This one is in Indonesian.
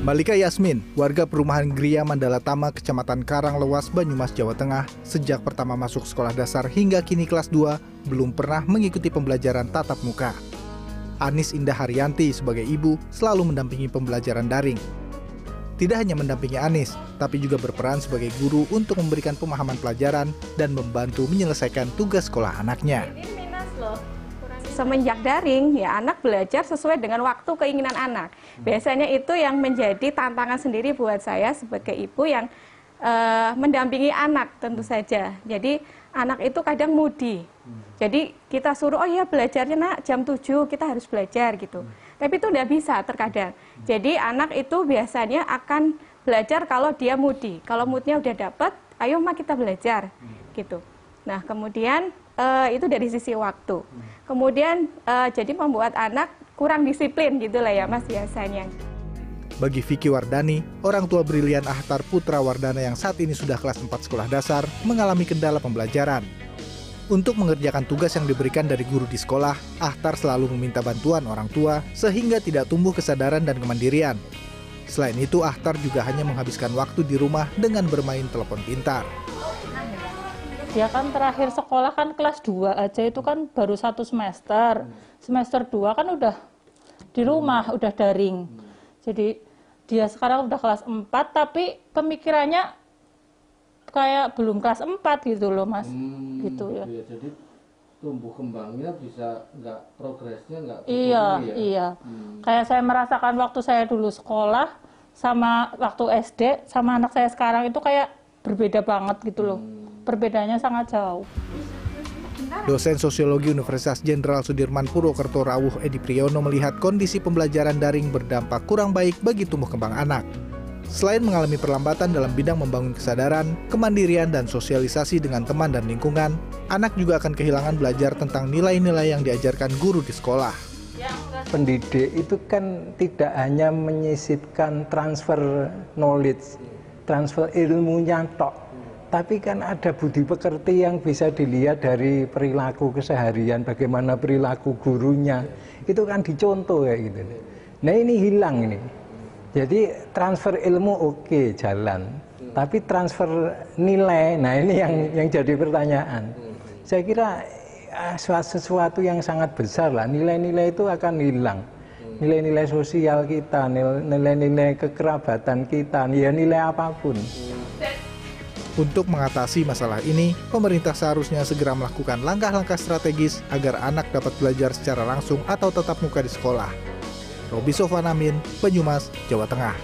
Malika Yasmin, warga perumahan Gria Mandala Tama, Kecamatan Karanglewas, Banyumas, Jawa Tengah, sejak pertama masuk sekolah dasar hingga kini kelas 2, belum pernah mengikuti pembelajaran tatap muka. Anis Indah Haryanti sebagai ibu selalu mendampingi pembelajaran daring. Tidak hanya mendampingi Anis, tapi juga berperan sebagai guru untuk memberikan pemahaman pelajaran dan membantu menyelesaikan tugas sekolah anaknya. Semenjak daring, ya anak belajar sesuai dengan waktu keinginan anak. Biasanya itu yang menjadi tantangan sendiri buat saya sebagai ibu yang uh, mendampingi anak tentu saja. Jadi anak itu kadang mudi. Jadi kita suruh, oh ya belajarnya nak jam 7 kita harus belajar gitu. Tapi itu tidak bisa terkadang. Jadi anak itu biasanya akan belajar kalau dia mudi. Kalau moodnya udah dapat, ayo mak kita belajar gitu. Nah kemudian uh, itu dari sisi waktu. Kemudian uh, jadi membuat anak kurang disiplin gitu lah ya mas biasanya. Bagi Vicky Wardani, orang tua brilian Ahtar Putra Wardana yang saat ini sudah kelas 4 sekolah dasar mengalami kendala pembelajaran. Untuk mengerjakan tugas yang diberikan dari guru di sekolah, Ahtar selalu meminta bantuan orang tua sehingga tidak tumbuh kesadaran dan kemandirian. Selain itu, Ahtar juga hanya menghabiskan waktu di rumah dengan bermain telepon pintar dia kan terakhir sekolah kan kelas 2 aja itu kan baru satu semester semester 2 kan udah di rumah hmm. udah daring hmm. jadi dia sekarang udah kelas 4 tapi pemikirannya kayak belum kelas 4 gitu loh mas hmm, gitu ya. ya jadi tumbuh kembangnya bisa nggak progresnya nggak iya ya? iya hmm. kayak saya merasakan waktu saya dulu sekolah sama waktu SD sama anak saya sekarang itu kayak berbeda banget gitu loh hmm perbedaannya sangat jauh. Dosen Sosiologi Universitas Jenderal Sudirman Purwokerto Rawuh Edi Priyono melihat kondisi pembelajaran daring berdampak kurang baik bagi tumbuh kembang anak. Selain mengalami perlambatan dalam bidang membangun kesadaran, kemandirian, dan sosialisasi dengan teman dan lingkungan, anak juga akan kehilangan belajar tentang nilai-nilai yang diajarkan guru di sekolah. Pendidik itu kan tidak hanya menyisipkan transfer knowledge, transfer ilmunya tok, tapi kan ada budi pekerti yang bisa dilihat dari perilaku keseharian, bagaimana perilaku gurunya, itu kan dicontoh ya gitu. Nah ini hilang ini. Jadi transfer ilmu oke okay, jalan, tapi transfer nilai, nah ini yang yang jadi pertanyaan. Saya kira ah, sesuatu yang sangat besar lah, nilai-nilai itu akan hilang. Nilai-nilai sosial kita, nilai-nilai kekerabatan kita, ya nilai apa pun. Untuk mengatasi masalah ini, pemerintah seharusnya segera melakukan langkah-langkah strategis agar anak dapat belajar secara langsung atau tetap muka di sekolah. Robi Sofanamin, Banyumas, Jawa Tengah.